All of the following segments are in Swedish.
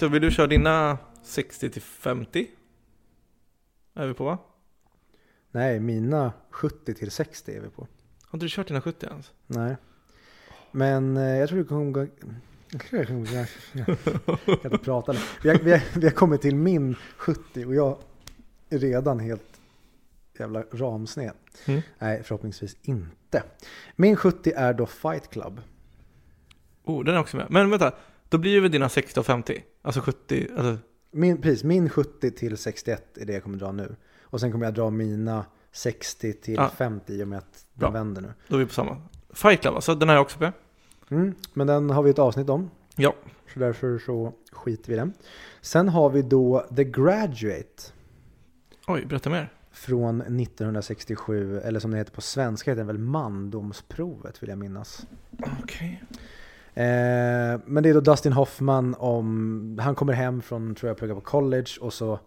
Viktor, vill du köra dina 60 till 50? Är vi på va? Nej, mina 70 till 60 är vi på. Har inte du kört dina 70 ens? Nej. Men eh, jag tror det kommer gå... Jag kan inte prata nu. Vi har, vi, har, vi har kommit till min 70 och jag är redan helt jävla ramsned. Mm. Nej, förhoppningsvis inte. Min 70 är då Fight Club. Oh, den är också med. Men vänta, då blir det väl dina 60 och 50? Alltså 70, alltså, Min, precis, min 70 till 61 är det jag kommer dra nu. Och sen kommer jag dra mina 60 till Ja. 50 i och med att den Bra. vänder nu. då är vi på samma. Fight Club alltså, den har jag också med. Mm, men den har vi ett avsnitt om. Ja. Så därför så skiter vi i den. Sen har vi då The Graduate Oj, berätta mer. från 1967, eller som det heter på svenska heter den väl Mandomsprovet vill jag minnas. Okej. Eh, men det är då Dustin Hoffman om, han kommer hem från, tror jag, plugga på college och så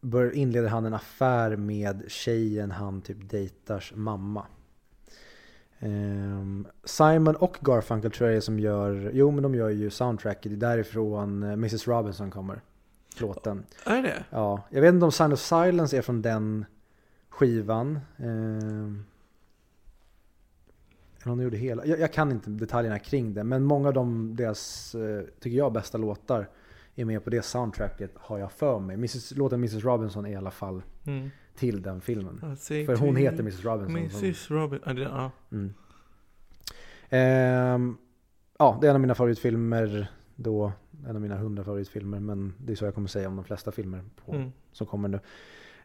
bör, inleder han en affär med tjejen han typ dejtars mamma. Ehm, Simon och Garfunkel tror jag är som gör, jo men de gör ju soundtracket, det är därifrån eh, Mrs Robinson kommer. Låten. Är det? Ja, jag vet inte om Sign of Silence är från den skivan. Ehm, eller de gjorde hela. Jag, jag kan inte detaljerna kring det, men många av de, deras, eh, tycker jag, bästa låtar är med på det soundtracket har jag för mig. Mrs, låten Mrs Robinson är i alla fall Mm. till den filmen. För hon heter Mrs Robinson. Mrs Robin. Ja. Mm. Ehm, ja, det är en av mina favoritfilmer då. En av mina hundra favoritfilmer, men det är så jag kommer säga om de flesta filmer på, Mm. som kommer nu.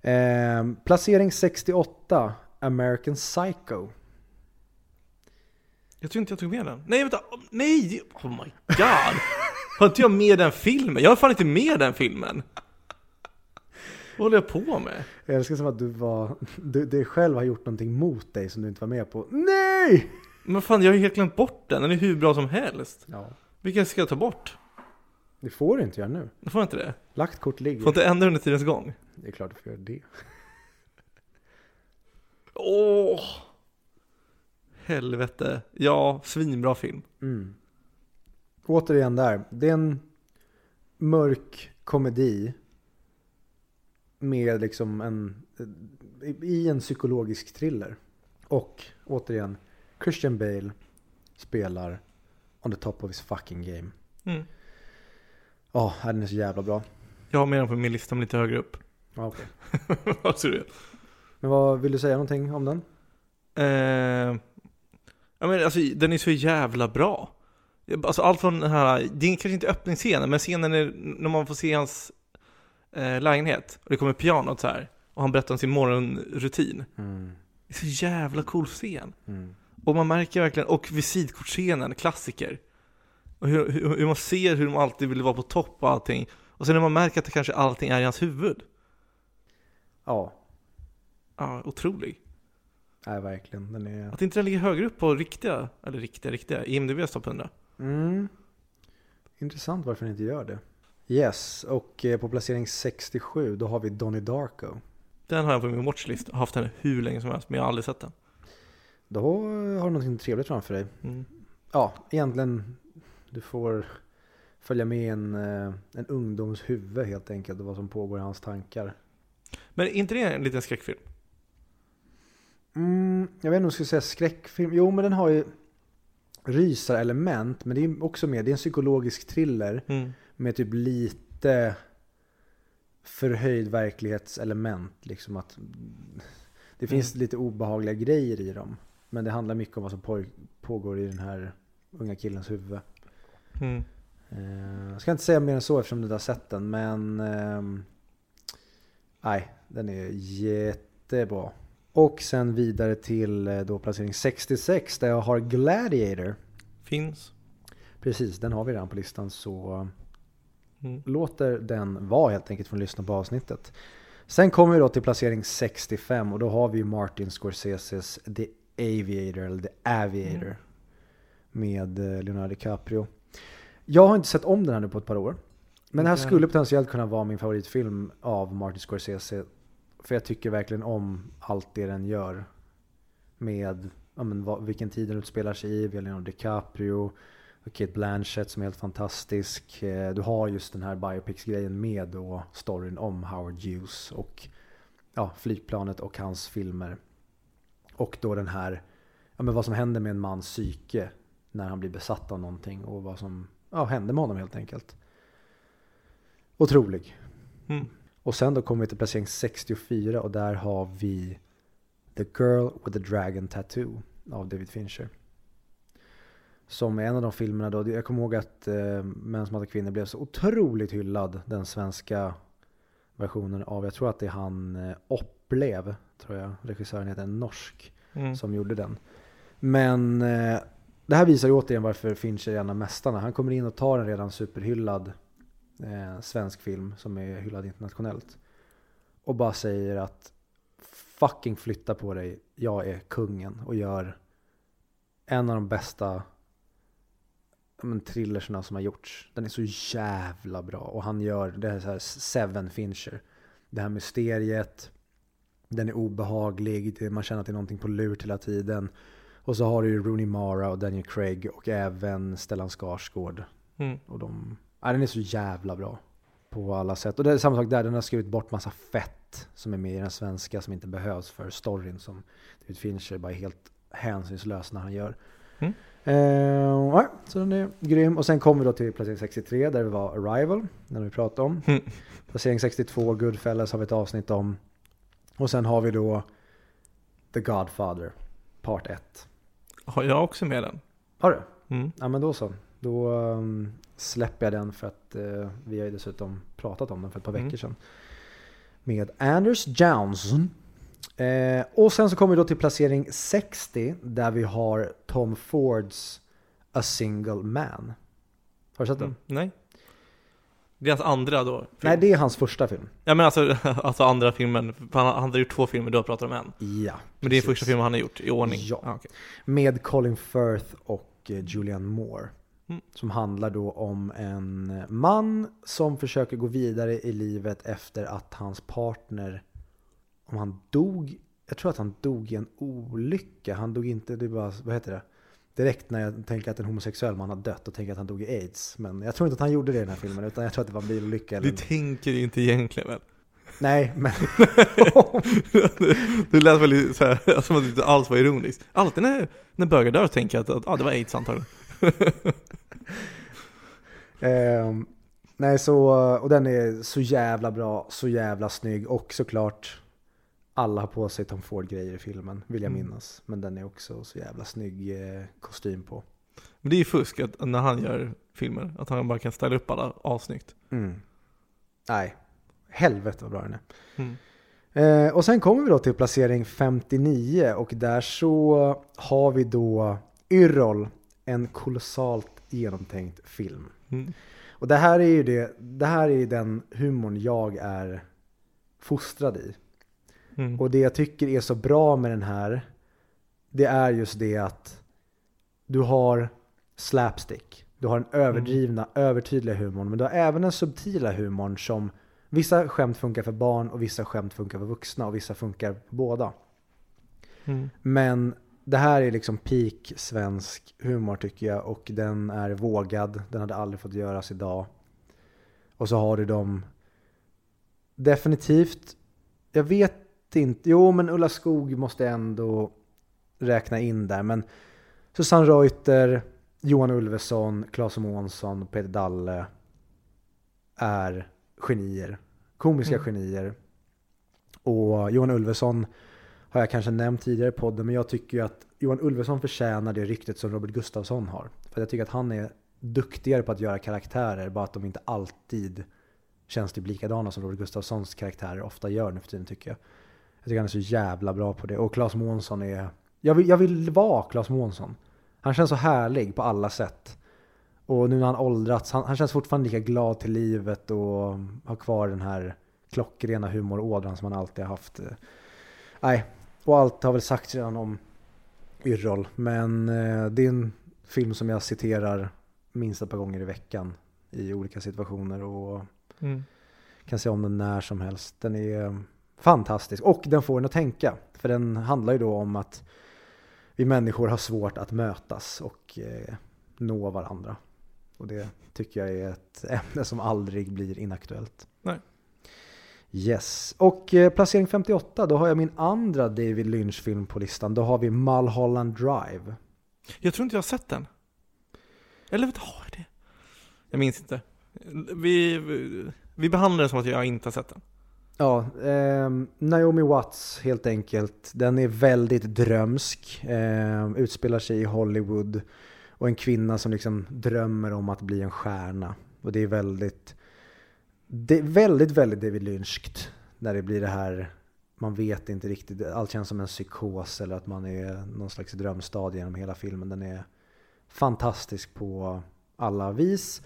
Ehm, placering 68, American Psycho. Jag tror inte jag tog med den. Nej, vänta. Oh, Nej! Oh my god! Har inte jag med den filmen? Jag har fan inte med den filmen. Vad håller jag på med? Jag älskar som att du var, du, du själv har gjort någonting mot dig som du inte var med på. Nej! Men fan, jag har ju helt glömt bort den. Den är hur bra som helst. Ja, Vilken ska jag ta bort? det får du inte göra nu. Jag får inte det. Lagt kort ligger. Får inte ändra under tidens gång. Det är klart du får göra det. Åh! Helvete. Ja, svinbra film. Mm. Återigen där, det är en mörk komedi med liksom en, i en psykologisk thriller. Och återigen, Christian Bale spelar on the top of his fucking game. Mm. Ja, den är så jävla bra. Jag har med den på min lista men lite högre upp. Ja, okej. Vad? Men vad vill du säga någonting om den? Eh, ja men alltså den är så jävla bra. Alltså allt från den här, det är kanske inte öppningsscenen, men scenen är, när man får se hans eh, lägenhet och det kommer pianot så här och han berättar om sin morgonrutin. Mm. Det är så jävla cool scen. Mm. Och man märker verkligen, och visitkortsscenen, klassiker. Och hur, hur, hur man ser hur de alltid vill vara på topp och allting. Och sen när man märker att det kanske allting är i hans huvud. Ja, Ja, otrolig. Nej verkligen. Den är... Att inte den ligger högre upp på riktiga, eller riktiga, riktiga, IMDB's topp 100. Mm. Intressant varför den inte gör det. Yes, och eh, på placering 67 då har vi Donnie Darko. Den har jag på min watchlist, har haft den hur länge som helst, men jag har aldrig sett den. Då har du någonting trevligt framför dig. Mm. Ja, egentligen du får följa med en, eh, en ungdoms huvud helt enkelt och vad som pågår i hans tankar. Men är inte det en liten skräckfilm? Mm, jag vet inte om jag skulle säga skräckfilm. Jo, men den har ju rysarelement, men det är också mer, det är en psykologisk thriller Mm. med typ lite förhöjd verklighetselement. Liksom att det finns lite obehagliga grejer i dem. Men det handlar mycket om vad som pågår i den här unga killens huvud. Mm. Eh, Jag ska inte säga mer än så eftersom du inte har sett den, men ehm, nej, den är jättebra. Och sen vidare till eh, då placering 66 där jag har Gladiator. Finns. Precis, den har vi redan på listan så Mm. låter den vara helt enkelt från att lyssna på avsnittet. Sen kommer vi då till placering 65 och då har vi Martin Scorseses The Aviator, eller The Aviator. Mm. Med eh, Leonardo DiCaprio. Jag har inte sett om den här nu på ett par år. Men det här skulle potentiellt kunna vara min favoritfilm av Martin Scorsese. För jag tycker verkligen om allt det den gör. Med ja, men, vad, vilken tid den utspelar sig i, vi har Leonardo DiCaprio. Och Kate Blanchett som är helt fantastisk. Eh, du har just den här biopics-grejen med då storyn om Howard Hughes och ja, flygplanet och hans filmer. Och då den här, ja men vad som händer med en mans psyke när han blir besatt av någonting och vad som ja, händer med honom helt enkelt. Otrolig. Mm. Och sen då kommer vi till placering 64 och där har vi The Girl with the Dragon Tattoo av David Fincher. Som är en av de filmerna då, jag kommer ihåg att eh, Män som hatar kvinnor blev så otroligt hyllad, den svenska versionen av, jag tror att det är han eh, Opplev, tror jag, regissören heter, en norsk, Mm. som gjorde den. Men eh, det här visar ju återigen varför Fincher är en av mästarna. Han kommer in och tar en redan superhyllad eh, svensk film som är hyllad internationellt. Och bara säger att fucking flytta på dig, jag är kungen och gör en av de bästa men, thrillerserna som har gjorts. Den är så jävla bra och han gör det här, så här Seven Fincher. Det här mysteriet, den är obehaglig, man känner att det är någonting på lur hela tiden. Och så har du ju Rooney Mara och Daniel Craig och även Stellan Skarsgård. Mm. Och de, ja, den är så jävla bra på alla sätt. Och det är samma sak där, den har skrivit bort massa fett som är med i den svenska som inte behövs för storyn som David Fincher bara är helt hänsynslös när han gör. Mm. Ja, så den är grym. Och sen kommer vi då till placering 63 där det var Arrival, den vi pratade om. Mm. Placering 62, Goodfellas har vi ett avsnitt om. Och sen har vi då The Godfather, part 1. Har jag också med den? Har du? Mm. Ja men då så. Då um, släpper jag den för att eh, vi har ju dessutom pratat om den för ett par Mm. veckor sedan. Med Anders Johnson. Eh, och sen så kommer vi då till placering 60 där vi har Tom Fords A Single Man. Har du sett den? Mm. Nej. Det är hans andra då? film. Nej, det är hans första film. Ja men alltså, alltså andra filmen, han, han har gjort två filmer, du har pratat om en. Ja. Men det är precis. första filmen han har gjort i ordning? Ja. Ah, okej. Med Colin Firth och eh, Julianne Moore. Mm. Som handlar då om en man som försöker gå vidare i livet efter att hans partner, om han dog, jag tror att han dog i en olycka. Han dog inte, det bara, vad heter det? Direkt när jag tänker att en homosexuell man har dött och tänker att han dog i aids. Men jag tror inte att han gjorde det i den här filmen utan jag tror att det var en bilolycka. Eller... Du tänker inte egentligen väl? Nej, men Du lät väl så här, som att det inte alls var ironiskt. Alltid när, när bögar dör tänker jag att, att ah, det var aids antagligen. Ehm, nej, så, och den är så jävla bra, så jävla snygg och såklart alla har på sig Tom Ford-grejer i filmen, vill jag Mm. minnas. Men den är också så jävla snygg eh, kostym på. Men det är ju fusk att, när han gör filmer, att han bara kan ställa upp alla assnyggt. Mm. Nej, helvete vad bra den är. Mm. Eh, och sen kommer vi då till placering 59 och där så har vi då Yrrol, en kolossalt genomtänkt film. Mm. Och det här är ju det, det här är den humorn jag är fostrad i. Mm. Och det jag tycker är så bra med den här, det är just det att du har slapstick. Du har den överdrivna, övertydliga humorn. Men du har även den subtila humorn som vissa skämt funkar för barn och vissa skämt funkar för vuxna och vissa funkar för båda. Mm. Men det här är liksom peak svensk humor tycker jag och den är vågad. Den hade aldrig fått göras idag. Och så har du dem definitivt, jag vet inte, jo men Ulla Skog måste ändå räkna in där. Men Susanne Reuter, Johan Ulveson, Claes Månsson, Peter Dalle är genier. Komiska Mm. genier. Och Johan Ulveson har jag kanske nämnt tidigare i podden, men jag tycker ju att Johan Ulveson förtjänar det ryktet som Robert Gustafsson har. För jag tycker att han är duktigare på att göra karaktärer, bara att de inte alltid känns typ likadana som Robert Gustafssons karaktärer ofta gör nu för tiden tycker jag. Jag tycker han är så jävla bra på det. Och Claes Månsson är... Jag vill, jag vill vara Claes Månsson. Han känns så härlig på alla sätt. Och nu när han åldrats, han, han känns fortfarande lika glad till livet och har kvar den här klockrena humorådran som han alltid har haft. Nej, och allt har väl sagts redan om Yrrol. Men eh, det är en film som jag citerar minst ett par gånger i veckan i olika situationer och Mm. kan se om den när som helst. Den är fantastisk och den får en att tänka. För den handlar ju då om att vi människor har svårt att mötas och eh, nå varandra. Och det tycker jag är ett ämne som aldrig blir inaktuellt. Yes. Och eh, placering 58, då har jag min andra David Lynch-film på listan. Då har vi Mulholland Drive. Jag tror inte jag har sett den. Eller har jag det? Jag minns inte. Vi, vi, vi behandlar det som att jag inte har sett den. Ja, eh, Naomi Watts helt enkelt. Den är väldigt drömsk. Eh, utspelar sig i Hollywood. Och en kvinna som liksom drömmer om att bli en stjärna. Och det är väldigt, det är väldigt, väldigt David Lynchkt. När det blir det här, man vet inte riktigt, allt känns som en psykos eller att man är någon slags drömstad genom hela filmen. Den är fantastisk på alla vis.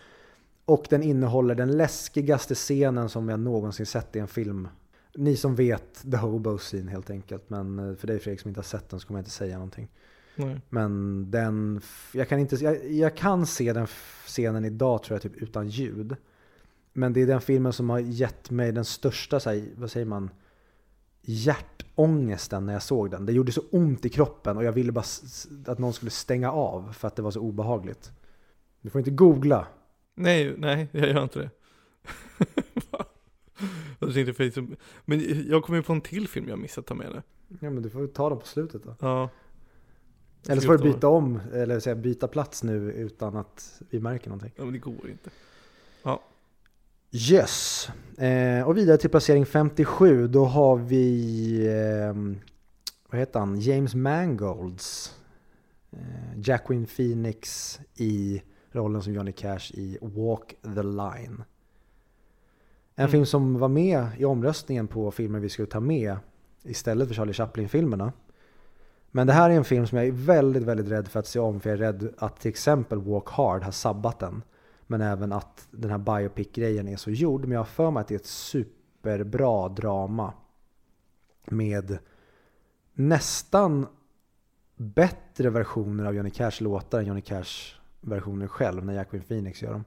Och den innehåller den läskigaste scenen som jag någonsin sett i en film. Ni som vet The Hobo Scene helt enkelt. Men eh, för dig Fredrik som inte har sett den så kommer jag inte säga någonting. Nej. Men den, jag kan, inte, jag, jag kan se den scenen idag tror jag typ utan ljud. Men det är den filmen som har gett mig den största, så här, vad säger man, hjärtångesten när jag såg den. Det gjorde så ont i kroppen och jag ville bara att någon skulle stänga av för att det var så obehagligt. Du får inte googla. Nej, nej, jag gör inte det. jag tänkte för men jag kommer ju på en till film jag missat ta med det. Ja men du får ta dem på slutet då. Ja. Eller så får du byta om, eller säga byta plats nu utan att vi märker någonting. Ja men det går inte. Ja. Yes. Eh, och vidare till placering 57, då har vi, eh, vad heter han, James Mangolds. Eh, Jacqueline Phoenix i rollen som Johnny Cash i Walk the Line. En mm. film som var med i omröstningen på filmer vi skulle ta med istället för Charlie Chaplin-filmerna. Men det här är en film som jag är väldigt, väldigt rädd för att se om för jag är rädd att till exempel Walk Hard har sabbat den. Men även att den här biopic-grejen är så gjord. Men jag har för mig att det är ett superbra drama. Med nästan bättre versioner av Johnny Cash låtar än Johnny Cash versioner själv när Jacqueline Phoenix gör dem.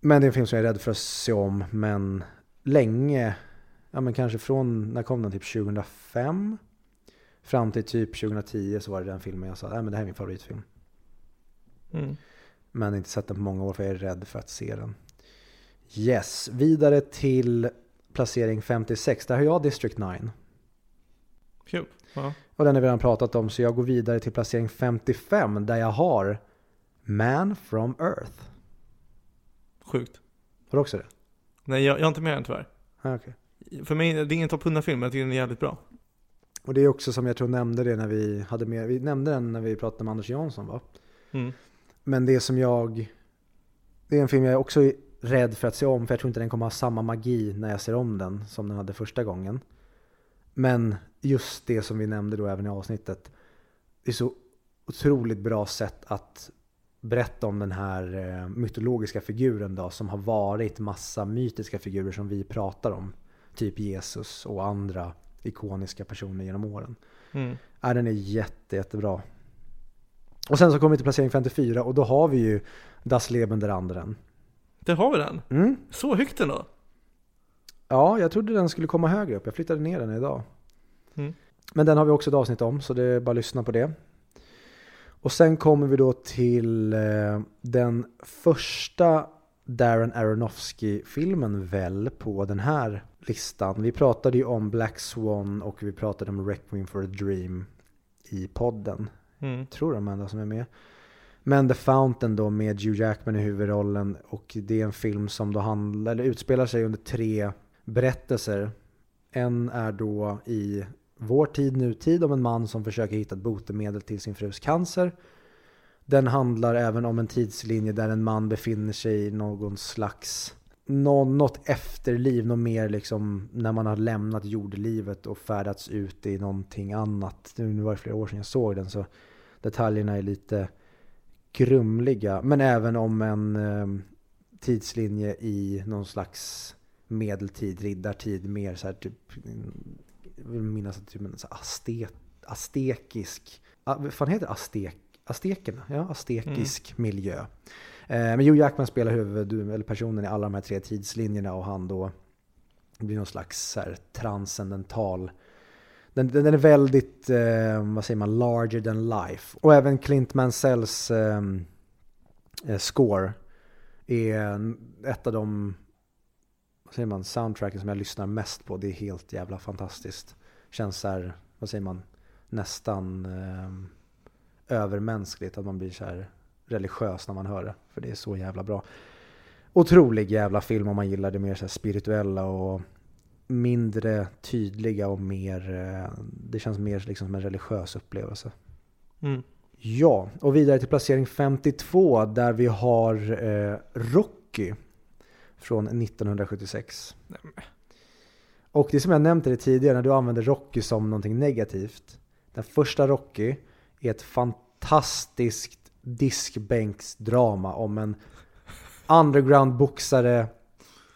Men det är en film som jag är rädd för att se om, men länge, ja men kanske från, när kom den? Typ 2005? Fram till typ 2010 så var det den filmen jag sa, nej men det här är min favoritfilm. Mm. Men inte sett den på många år för jag är rädd för att se den. Yes, vidare till placering 56. Där har jag District 9. Kul. Ja. Och den har vi redan pratat om så jag går vidare till placering 55 där jag har Man from Earth. Sjukt. Har du också det? Nej, jag, jag har inte med den tyvärr. Ah, okay. För mig, det är ingen topp 100-film, men jag tycker den är jävligt bra. Och det är också som jag tror nämnde det när vi hade med, vi nämnde den när vi pratade med Anders Jansson va? Mm. Men det som jag, det är en film jag är också rädd för att se om, för jag tror inte den kommer ha samma magi när jag ser om den som den hade första gången. Men just det som vi nämnde då även i avsnittet, det är så otroligt bra sätt att berätta om den här eh, mytologiska figuren då, som har varit massa mytiska figurer som vi pratar om. Typ Jesus och andra ikoniska personer genom åren. Mm. Ja, den är jätte, jättebra. Och sen så kommer vi till placering 54 och då har vi ju Das Leben der anderen. Det har vi den? Mm. Så högt den då? Ja, jag trodde den skulle komma högre upp. Jag flyttade ner den idag. Mm. Men den har vi också ett avsnitt om, så det är bara att lyssna på det. Och sen kommer vi då till eh, den första Darren Aronofsky-filmen väl på den här listan. Vi pratade ju om Black Swan och vi pratade om Requiem for a Dream i podden. Mm. Tror de enda som är med. Men The Fountain då med Hugh Jackman i huvudrollen och det är en film som då handlar, eller utspelar sig under tre berättelser. En är då i vår tid, nutid, om en man som försöker hitta ett botemedel till sin frus cancer. Den handlar även om en tidslinje där en man befinner sig i någon slags något efterliv, något mer liksom när man har lämnat jordlivet och färdats ut i någonting annat. Nu var det flera år sedan jag såg den så detaljerna är lite grumliga. Men även om en eh, tidslinje i någon slags medeltid, riddartid, mer så här typ, jag vill minnas att typ en så astet, astekisk, vad fan heter det? Astek, astekerna? Ja, astekisk mm. miljö. Eh, men Hugh Jackman spelar huvud, eller personen i alla de här tre tidslinjerna och han då blir någon slags så här, transcendental den, den är väldigt, eh, vad säger man, larger than life. Och även Clint Mansells ehm, eh, score är ett av de, vad säger man, soundtracken som jag lyssnar mest på. Det är helt jävla fantastiskt. Känns så här, vad säger man, nästan eh, övermänskligt. Att man blir så här religiös när man hör det. För det är så jävla bra. Otrolig jävla film om man gillar det mer så här spirituella och mindre tydliga och mer, eh, det känns mer liksom som en religiös upplevelse. Mm. Ja, och vidare till placering 52 där vi har eh, Rocky från 1976. Nej. Och det som jag nämnde det tidigare när du använder Rocky som någonting negativt. Den första Rocky är ett fantastiskt diskbänksdrama om en underground-boxare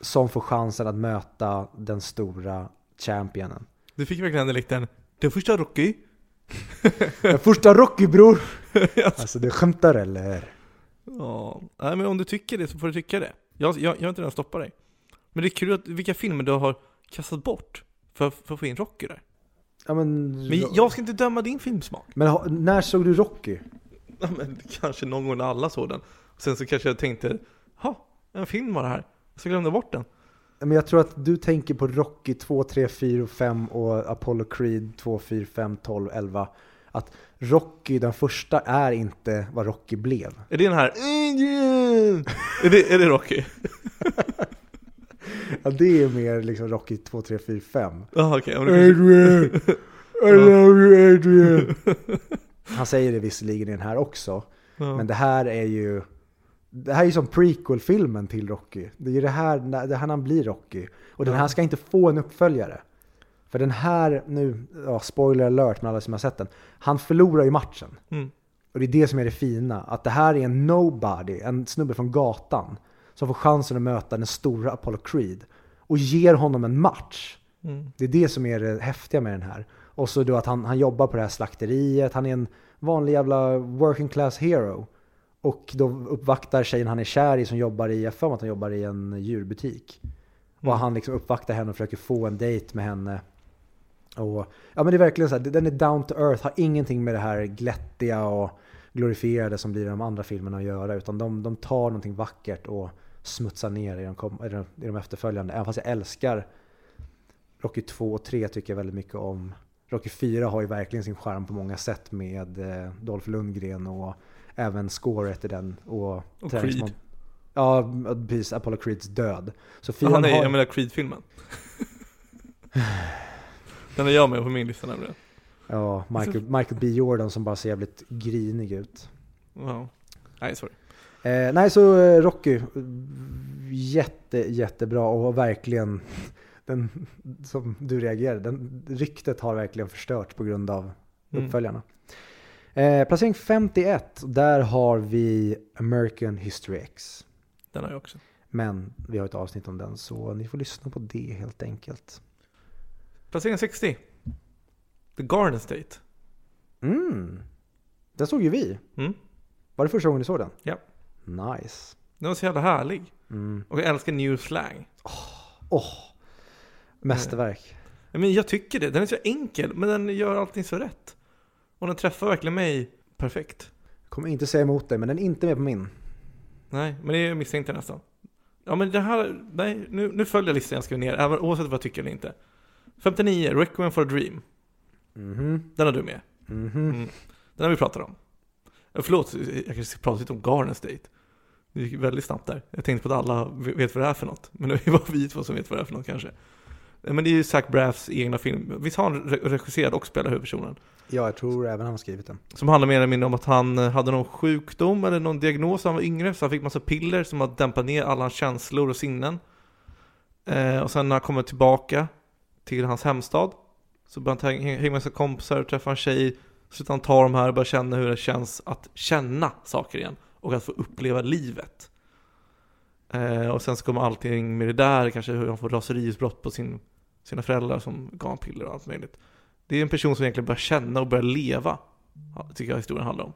som får chansen att möta den stora championen. Du fick verkligen den dialekten. Den första Rocky. Den första Rocky bror! alltså. Du skämtar eller? Ja, nej men om du tycker det så får du tycka det. Jag, jag, jag har inte redan stoppat dig. Men det är kul att, vilka filmer du har kastat bort för, för att få in Rocky där. Ja, men, Men jag ska inte döma din filmsmak. men ha- när såg du Rocky? Ja, men kanske någon gång när alla såg den. Sen så kanske jag tänkte, ha, en film var det här. Så glömde jag bort den. Men jag tror att du tänker på Rocky 2, 3, 4 och 5 och Apollo Creed 2, 4, 5, 12, 11. Att Rocky, den första, är inte vad Rocky blev. Är det den här? är, det, är det Rocky? Ja, det är mer liksom Rocky 2, 3, 4, 5. Ja okej, okay. Adrian! I love you Adrian! Han säger det visserligen i den här också. ja. Men det här är ju det här är ju som prequel-filmen till Rocky. Det är ju det här, det här när han blir Rocky. Och den här ska inte få en uppföljare. För den här, nu, ja, spoiler alert med alla som har sett den. Han förlorar ju matchen. Mm. Och det är det som är det fina. Att det här är en nobody, en snubbe från gatan. Som får chansen att möta den stora Apollo Creed. Och ger honom en match. Mm. Det är det som är det häftiga med den här. Och så då att han, han jobbar på det här slakteriet. Han är en vanlig jävla working class hero. Och då uppvaktar tjejen han är kär i som jobbar i, jag att han jobbar i en djurbutik. Och Mm. han liksom uppvaktar henne och försöker få en dejt med henne. Och, ja men det är verkligen så här, den är down to earth, har ingenting med det här glättiga och glorifierade som blir i de andra filmerna att göra. Utan de, de tar någonting vackert och smutsar ner i de, kom, i de, i de efterföljande. Även fast jag älskar Rocky 2 och 3 tycker jag väldigt mycket om. Rocky 4 har ju verkligen sin charm på många sätt med eh, Dolph Lundgren och även scoret i den. Och, Och Creed. Ja, precis. Apollo Creeds död. Så fyran Han är, har... jag menar Creed-filmen. Den är jag med på min lista nämligen. Ja, Michael, Michael B Jordan som bara ser jävligt grinig ut. Ja. Nej, sorry. Eh, nej, så eh, Rocky. Jätte, jättebra och verkligen den som du reagerade. Den, ryktet har verkligen förstört på grund av Mm. Eh, placering 51, där har vi American History X. Den har jag också. Men vi har ett avsnitt om den så ni får lyssna på det helt enkelt. Placering 60. The Garden State. Mm. Den såg ju vi. Mm. Var det första gången du såg den? Ja. Nice. Den var så jävla härlig. Mm. Och jag älskar new slang. Åh, mästerverk. Ja, Men jag tycker det. Den är så enkel, men den gör allting så rätt. Och den träffar verkligen mig perfekt. Kommer inte säga emot dig, men den är inte med på min. Nej, men det misstänkte jag nästan. Ja men det här, nej, nu, nu följer listan jag skrev ner, även oavsett vad jag tycker eller inte. 59, Requiem for a Dream. Mhm, Den har du med. mhm. Mm. Den har vi pratat om. Eh, Förlåt, jag kanske ska prata lite om Garden State. Det gick väldigt snabbt där. Jag tänkte på att alla vet vad det är för något. Men det är bara vi två som vet vad det är för något kanske. Eh, Men det är ju Zach Braffs egna film. Visst har han re- regisserat och spelat huvudpersonen? Ja, jag tror även han har skrivit den. Som handlar mer eller mindre om att han eh, hade någon sjukdom eller någon diagnos när han var yngre. Så han fick massa piller som har dämpat ner alla hans känslor och sinnen. Eh, och sen när han kommer tillbaka till hans hemstad så börjar han hänga med sina kompisar och träffa en tjej. Så han tar de här och börjar känna hur det känns att känna saker igen. Och att få uppleva livet. Eh, och sen så kommer allting med det där, kanske hur han får raseriutbrott på sin, sina föräldrar som gav honom piller och allt möjligt. Det är en person som egentligen börjar känna och börjar leva. Tycker jag historien handlar om.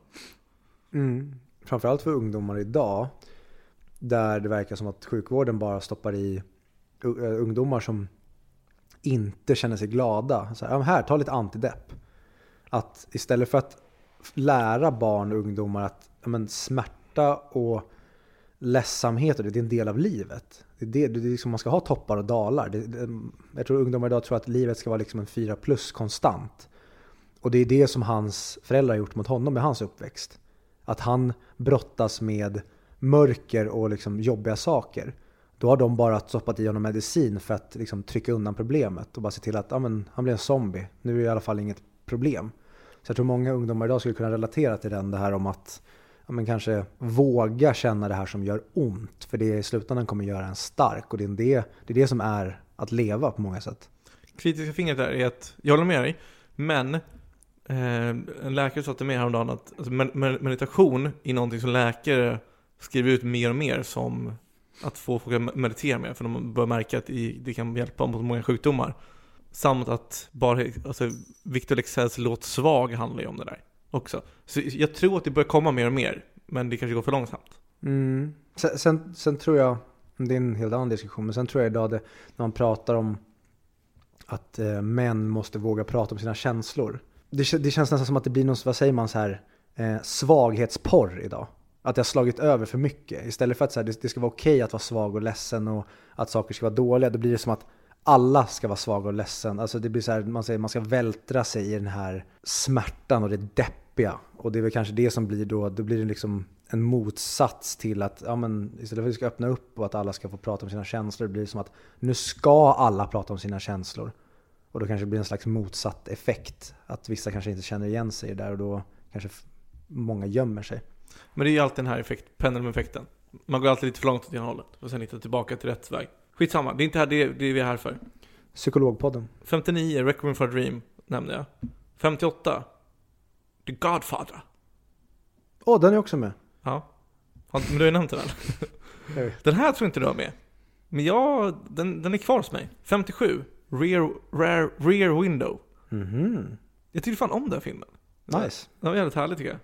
Mm. Framförallt för ungdomar idag. Där det verkar som att sjukvården bara stoppar i ungdomar som inte känner sig glada. Så här, här, ta lite antidepp. Att istället för att lära barn och ungdomar att men, smärta och ledsamhet, och det är en del av livet. Det är det, det är liksom, man ska ha toppar och dalar. Det, det, jag tror ungdomar idag tror att livet ska vara liksom en 4 plus konstant. Och det är det som hans föräldrar har gjort mot honom i hans uppväxt. Att han brottas med mörker och liksom jobbiga saker. Då har de bara stoppat i honom medicin för att liksom trycka undan problemet och bara se till att ja, men, han blir en zombie. Nu är det i alla fall inget problem. Så jag tror många ungdomar idag skulle kunna relatera till den, det här om att ja, men kanske våga känna det här som gör ont. För det i slutändan kommer göra en stark och det är det, det är det som är att leva på många sätt. Kritiska fingret där är att, jag håller med dig, men eh, en läkare sa till mig häromdagen att alltså, meditation är någonting som läkare skriver ut mer och mer som att få folk att meditera mer, för de börjar märka att det kan hjälpa mot många sjukdomar. Samt att bara, alltså Victor Leksells låt Svag handlar ju om det där också. Så jag tror att det börjar komma mer och mer, men det kanske går för långsamt. Mm. Sen, sen, sen, tror jag, det är en helt annan diskussion, men sen tror jag idag det, när man pratar om att eh, män måste våga prata om sina känslor. Det, det, känns nästan som att det blir någon, vad säger man så här, eh, svaghetsporr idag. Att det har slagit över för mycket. Istället för att så här, det, det, ska vara okej okay att vara svag och ledsen och att saker ska vara dåliga, då blir det som att alla ska vara svaga och ledsen. Alltså det blir så här, man säger man ska vältra sig i den här smärtan och det deppiga. Och det är väl kanske det som blir då, då blir det liksom en motsats till att ja, men istället för att vi ska öppna upp och att alla ska få prata om sina känslor, blir det som att nu ska alla prata om sina känslor. Och då kanske det blir en slags motsatt effekt. Att vissa kanske inte känner igen sig där och då kanske många gömmer sig. Men det är ju alltid den här effekt, pendeleffekten. Man går alltid lite för långt åt ena hållet och sen hitta tillbaka till rätt väg. Skitsamma, det är inte här det, det vi är här för. Psykologpodden. 59, Requiem for a Dream, nämnde jag. 58, The Godfather. Åh, oh, den är också med. Ja. Men du har ju nämnt den. den här tror inte du har med. Men ja, den, den är kvar hos mig. 57, Rear, rear, rear Window. Mm -hmm. Jag tyckte fan om den filmen. Nice. Den var jävligt härlig tycker jag.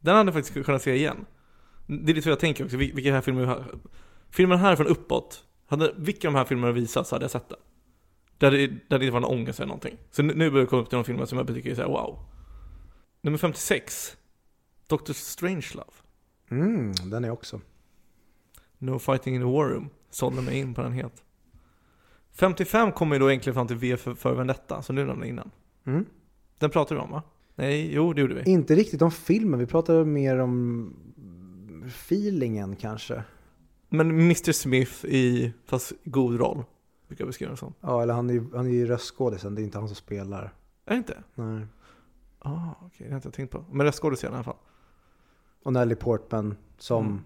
Den hade jag faktiskt kunnat se igen. Det är lite så jag tänker också, vilka här filmer har... Filmen här är från uppåt. Hade vilka av de här filmerna visats hade jag sett den. Där det, där det inte var någon ångest eller någonting. Så nu, nu börjar jag komma upp till de filmer som jag tycker är såhär wow. Nummer 56. Doctor Strangelove. Mm, den är också. No Fighting in the War Room. Sålde mig in på den helt. 55 kommer ju då egentligen fram till V för, för Vendetta, som du nämnde innan. Mm. Den pratade vi om va? Nej, jo det gjorde vi. Inte riktigt om filmen, vi pratade mer om feelingen kanske. Men Mr Smith i, fast god roll, brukar jag beskriva det som. Ja, eller han är ju han är ju röstskådisen, det är inte han som spelar. Är det inte? Nej. Ah, okej, okay, det har jag inte tänkt på. Men röstskådisen i alla fall. Och Natalie Portman som mm.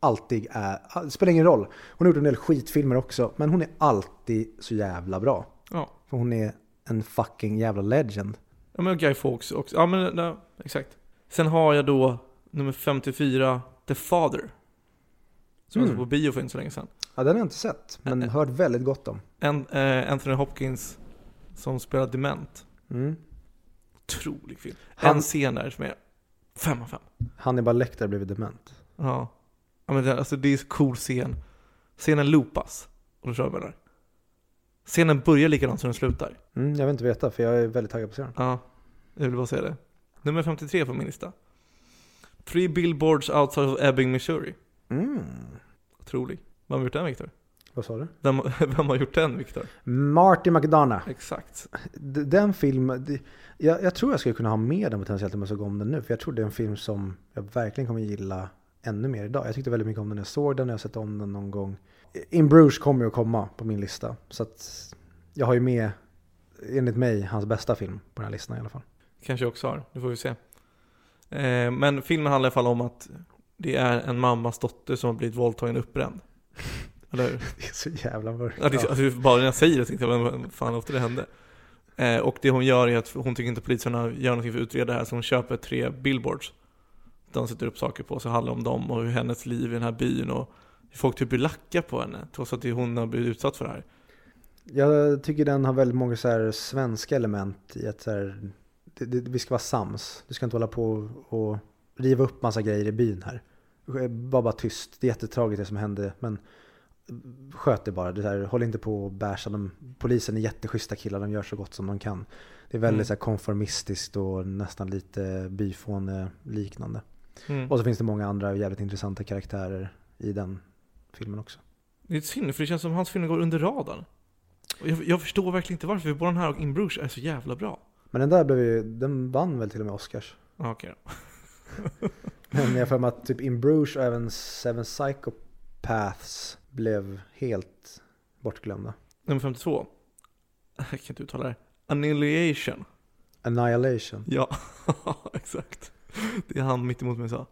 alltid är, det spelar ingen roll. Hon har gjort en del skitfilmer också, men hon är alltid så jävla bra. Ja. För hon är en fucking jävla legend. Ja men Guy Fawkes också. Ja men ja, exakt. Sen har jag då nummer 54, The Father. Som mm. jag såg på bio för inte så länge sedan. Ja den har jag inte sett, men äh, hört väldigt gott om. En, äh, Anthony Hopkins som spelar dement. Mm. Otrolig film. Han, en scen där som är 5 av 5. Hannibal Lecter blivit dement. Ja. ja men det, alltså, det är en cool scen. Scenen loopas. Och då kör vi där. Scenen börjar likadant som den slutar. Mm, jag vill inte veta för jag är väldigt taggad på scenen. Ja, jag vill bara säga det. Nummer 53 på min lista. Three billboards outside of Ebbing, Missouri. Mm. Otrolig. Vem har gjort den Viktor? Vad sa du? Vem, vem har gjort den Viktor? Marty McDonough. Exakt. Den filmen, jag, jag, tror jag skulle kunna ha med den potentiellt om jag såg om den nu. För jag tror det är en film som jag verkligen kommer gilla ännu mer idag. Jag tyckte väldigt mycket om den när jag såg den, jag har sett om den någon gång. In Bruges kommer ju att komma på min lista. Så att jag har ju med, enligt mig, hans bästa film på den här listan i alla fall. Kanske jag också har, det får vi se. Eh, men filmen handlar i alla fall om att det är en mammas dotter som har blivit våldtagen och uppbränd. Eller hur? Det är så jävla mörkt. Ja, det, alltså, bara när jag säger det tänkte jag, vad fan ofta det hände. Eh, och det hon gör är att hon tycker inte poliserna gör någonting för att utreda det här, så hon köper tre billboards. De sätter upp saker på, så handlar om dem och hur hennes liv i den här byn och folk typ blir lacka på henne, trots att hon har blivit utsatt för det här. Jag tycker den har väldigt många så här svenska element i att så här, det, det, vi ska vara sams. Du ska inte hålla på och riva upp massa grejer i byn här. Var bara tyst. Det är jättetragiskt det som hände. Men sköt det bara. Det är så här, håll inte på och bärsa dem. Polisen är jätteschyssta killar, de gör så gott som de kan. Det är väldigt Mm. så här, konformistiskt och nästan lite byfåne liknande. Mm. Och så finns det många andra jävligt intressanta karaktärer i den filmen också. Det är synd, för det känns som att hans filmer går under radarn. Jag, jag förstår verkligen inte varför, för både den här och In Bruges är så jävla bra. Men den där blev ju, den vann väl till och med Oscars. Okej då. Men jag har för mig att typ In Bruges och även Seven Psychopaths blev helt bortglömda. Nummer 52. Jag kan inte uttala det. Annihilation. Annihilation. Ja, exakt. Det är han mitt emot mig sa.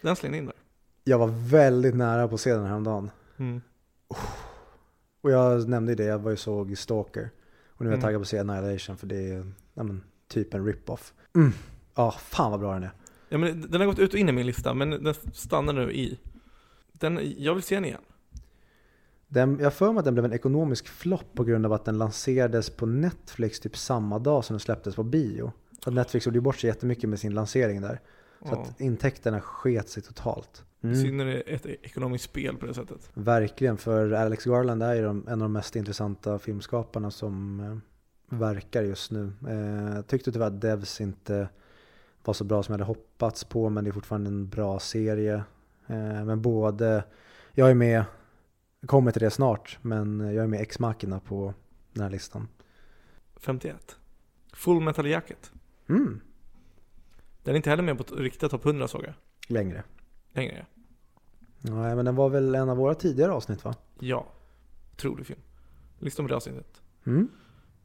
Den slängde in där. Jag var väldigt nära på att se den häromdagen. Mm. Och jag nämnde ju det, jag var ju såg Stalker. Och nu är jag Mm. taggad på att se Annihilation för det är ja, men, typ en rip-off. Mm. Ja, fan vad bra den är. Ja, men den har gått ut och in i min lista, men den stannar nu i. Den, jag vill se den igen. Den, jag för mig att den blev en ekonomisk flopp på grund av att den lanserades på Netflix typ samma dag som den släpptes på bio. Så Netflix gjorde ju bort sig jättemycket med sin lansering där. Så Ja. att intäkterna sket sig totalt. Mm. Synd när det är ett ekonomiskt spel på det sättet. Verkligen, för Alex Garland är ju en av de mest intressanta filmskaparna som eh, verkar just nu. Eh, tyckte tyvärr att Devs inte var så bra som jag hade hoppats på, men det är fortfarande en bra serie. Eh, men både, jag är med, kommer till det snart, men jag är med Ex Machina på den här listan. 51. Full Metal Jacket. Mm, Den är inte heller med på riktiga topp 100 såg jag. längre. Längre. ja. Nej, men den var väl en av våra tidigare avsnitt va? Ja. Otrolig film. Listan på det avsnittet. Mm.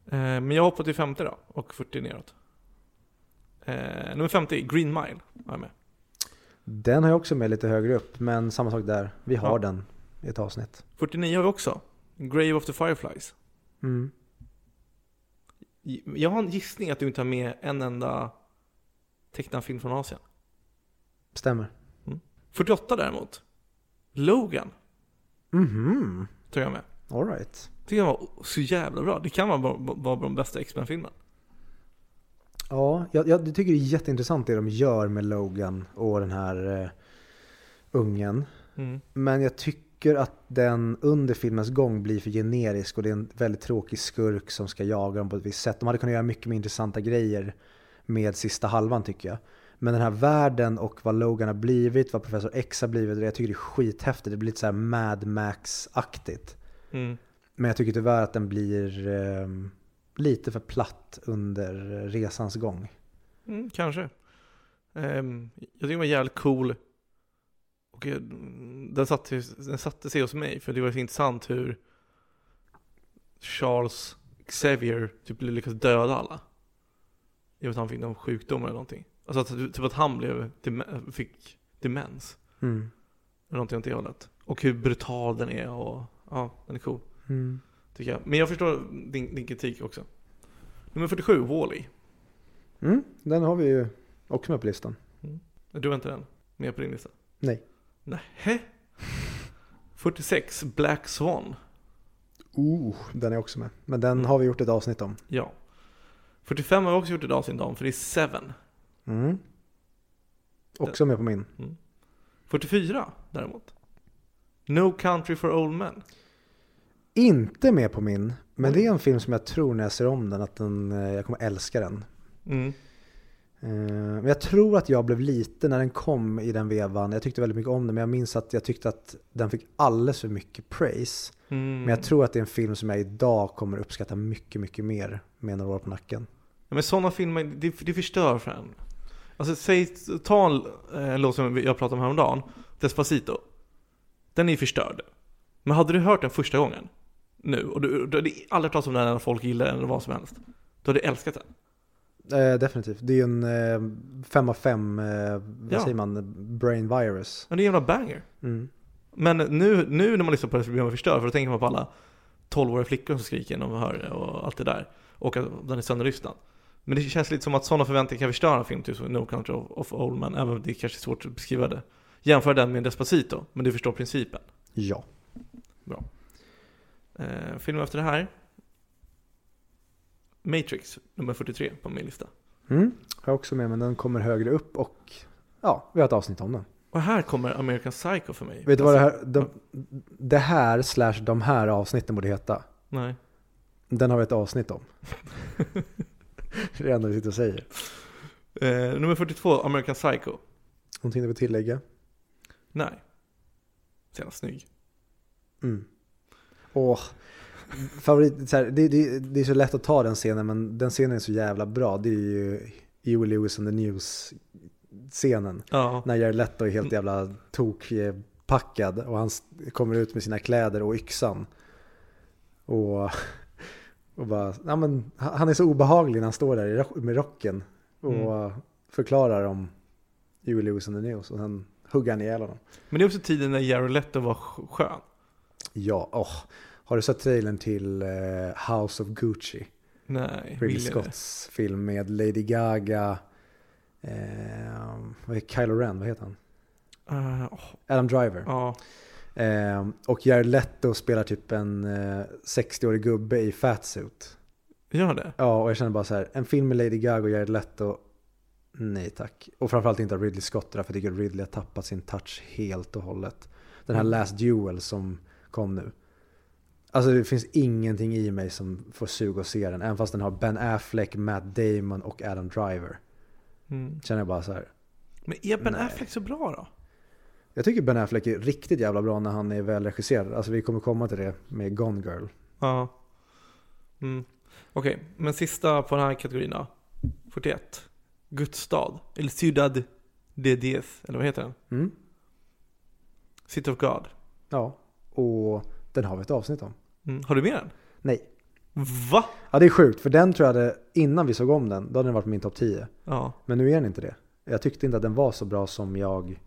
Eh, men jag hoppar till 50 då, och 40 neråt. Eh, nummer 50, Green Mile, har jag med. Den har jag också med lite högre upp, men samma sak där. Vi har Ja. den i ett avsnitt. 49 har vi också. Grave of the Fireflies. Mm. Jag har en gissning att du inte har med en enda tecknad film från Asien. Stämmer. 48 däremot. Logan Mhm, tar jag med. alright. Tycker jag var så jävla bra. Det kan vara, vara, de bästa X-Men-filmen. Ja, jag, jag tycker det är jätteintressant det de gör med Logan och den här eh, ungen. Mm. Men jag tycker att den under filmens gång blir för generisk och det är en väldigt tråkig skurk som ska jaga dem på ett visst sätt. De hade kunnat göra mycket mer intressanta grejer med sista halvan tycker jag. Men den här världen och vad Logan har blivit, vad Professor X har blivit, jag tycker det är skithäftigt. Det blir lite så här Mad Max-aktigt. Mm. Men jag tycker tyvärr att den blir eh, lite för platt under resans gång. Mm, kanske. Ehm, jag tycker den var jävligt cool. Och eh, den satte, den satte sig hos mig, för det var så intressant hur Charles Xavier typ lyckades döda alla. I att han fick någon sjukdom eller någonting. Alltså att, typ att han blev, fick demens. Mm. Eller någonting åt det hållet. Och hur brutal den är och ja, den är cool. Mm. Tycker jag. Men jag förstår din, din kritik också. Nummer 47, Wall-E. Mm, den har vi ju också med på listan. Du har inte den med på din lista? Nej. Nähä? 46, Black Swan. Oh, den är också med. Men den har vi gjort ett avsnitt om. Ja. 45 har jag också gjort ett avsnitt om, för det är Seven. Mm. Också med på min. 44 däremot. No Country for Old Men. Inte med på min, men det är en film som jag tror när jag ser om den att den, eh, jag kommer älska den. Mm. Eh, Men jag tror att jag blev lite när den kom i den vevan. Jag tyckte väldigt mycket om den, men jag minns att jag tyckte att den fick alldeles för mycket praise. Mm. Men jag tror att det är en film som jag idag kommer uppskatta mycket, mycket mer med några år på nacken. Ja, men sådana filmer, det, det förstör för en. Alltså säg, ta en eh, låt som jag pratade om häromdagen, Despacito. Den är ju förstörd. Men hade du hört den första gången, nu, och du, du hade aldrig pratat om den när folk gillar den eller vad som helst. Du hade älskat den. Eh, definitivt. Det är ju en eh, fem av fem, eh, vad Ja. säger man, brain virus. Men det är en jävla banger. Mm. Men nu, nu när man lyssnar på det så blir man förstörd, för då tänker man på alla 12-åriga flickor som skriker när man hör det och allt det där. Och att den är sönderlyssnad. Men det känns lite som att sådana förväntningar kan förstöra en film, typ som No Country of, of Old Men, även om det är kanske är svårt att beskriva det. Jämför den med Despacito, men du förstår principen. Ja. Eh, film efter det här. Matrix, nummer 43 på min lista. Mm. Har jag också med, men den kommer högre upp och ja, vi har ett avsnitt om den. Och här kommer American Psycho för mig. Vet du vad det Alltså, här, de, det här slash de här avsnitten borde heta? Nej. Den har vi ett avsnitt om. det är det enda vi sitter och säger. Eh, nummer 42, American Psycho. Någonting du vill tillägga? Nej. Så jävla snygg. Mm. Åh, favorit, så här, det, det, det är så lätt att ta den scenen men den scenen är så jävla bra. Det är ju Huey Lewis and the News-scenen. Ja. När Jared Leto är helt jävla tokpackad och han kommer ut med sina kläder och yxan. Och, och bara, ja, men, han är så obehaglig när han står där med rocken och förklarar om Huey Lewis and the News och sen hugger han ihjäl honom. Men det är också tiden när Jared Leto var sk- skön. Ja, åh. Har du sett trailern till eh, House of Gucci? Nej, Ridley. Scotts film med Lady Gaga, eh, vad är Kylo Ren, vad heter han? Eh, åh, Adam Driver. ja. Eh, och Jared Leto spelar typ en eh, 60-årig gubbe i fatsuit. Gör det? Ja, och jag känner bara så här, en film med Lady Gaga och Jared Leto, nej tack. Och framförallt inte av Ridley Scott, för jag tycker Ridley har tappat sin touch helt och hållet. Den här Mm. Last Duel som kom nu. Alltså det finns ingenting i mig som får suga att se den, även fast den har Ben Affleck, Matt Damon och Adam Driver. Mm. Känner jag bara så här. Men är Ben Nej. Affleck så bra då? Jag tycker Ben Affleck är riktigt jävla bra när han är välregisserad. Alltså vi kommer komma till det med Gone Girl. Ja. Mm. Okej, men sista på den här kategorin då. 41. Guds stad. Eller Ciudad de Diez, eller vad heter den? Mm? City of God. Ja, och den har vi ett avsnitt om. Mm. Har du med den? Nej. Va? Ja, det är sjukt, för den tror jag hade, innan vi såg om den, då hade den varit på min topp 10. Ja. Men nu är den inte det. Jag tyckte inte att den var så bra som jag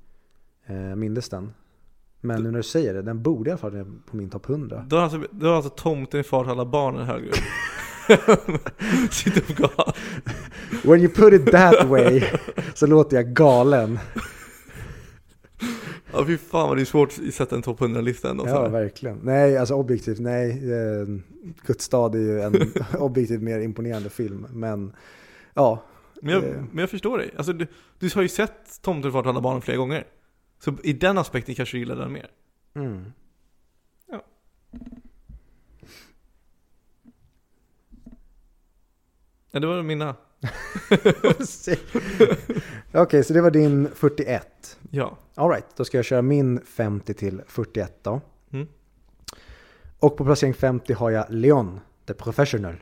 eh, mindes den. Men nu när du säger det, den borde i alla fall vara på min topp 100. Då har alltså, då har alltså tomten i far alla barnen högre upp. City of God. When you put it that way så låter jag galen. Ja fy fan vad det är svårt att sätta en topp 100-lista ändå. Ja, verkligen. Nej, alltså objektivt, nej. Eh, Gudsstad är ju en objektivt mer imponerande film. Men ja, men, jag, eh. men jag förstår dig. Alltså, du, du har ju sett Tomten i far till alla barnen flera gånger. Så i den aspekten kanske du gillar den mer. mm. Ja, det var mina. Okej, så det var din 41. Ja. Alright, då ska jag köra min 50 till 41 då. Mm. Och på placering 50 har jag Leon, The Professional.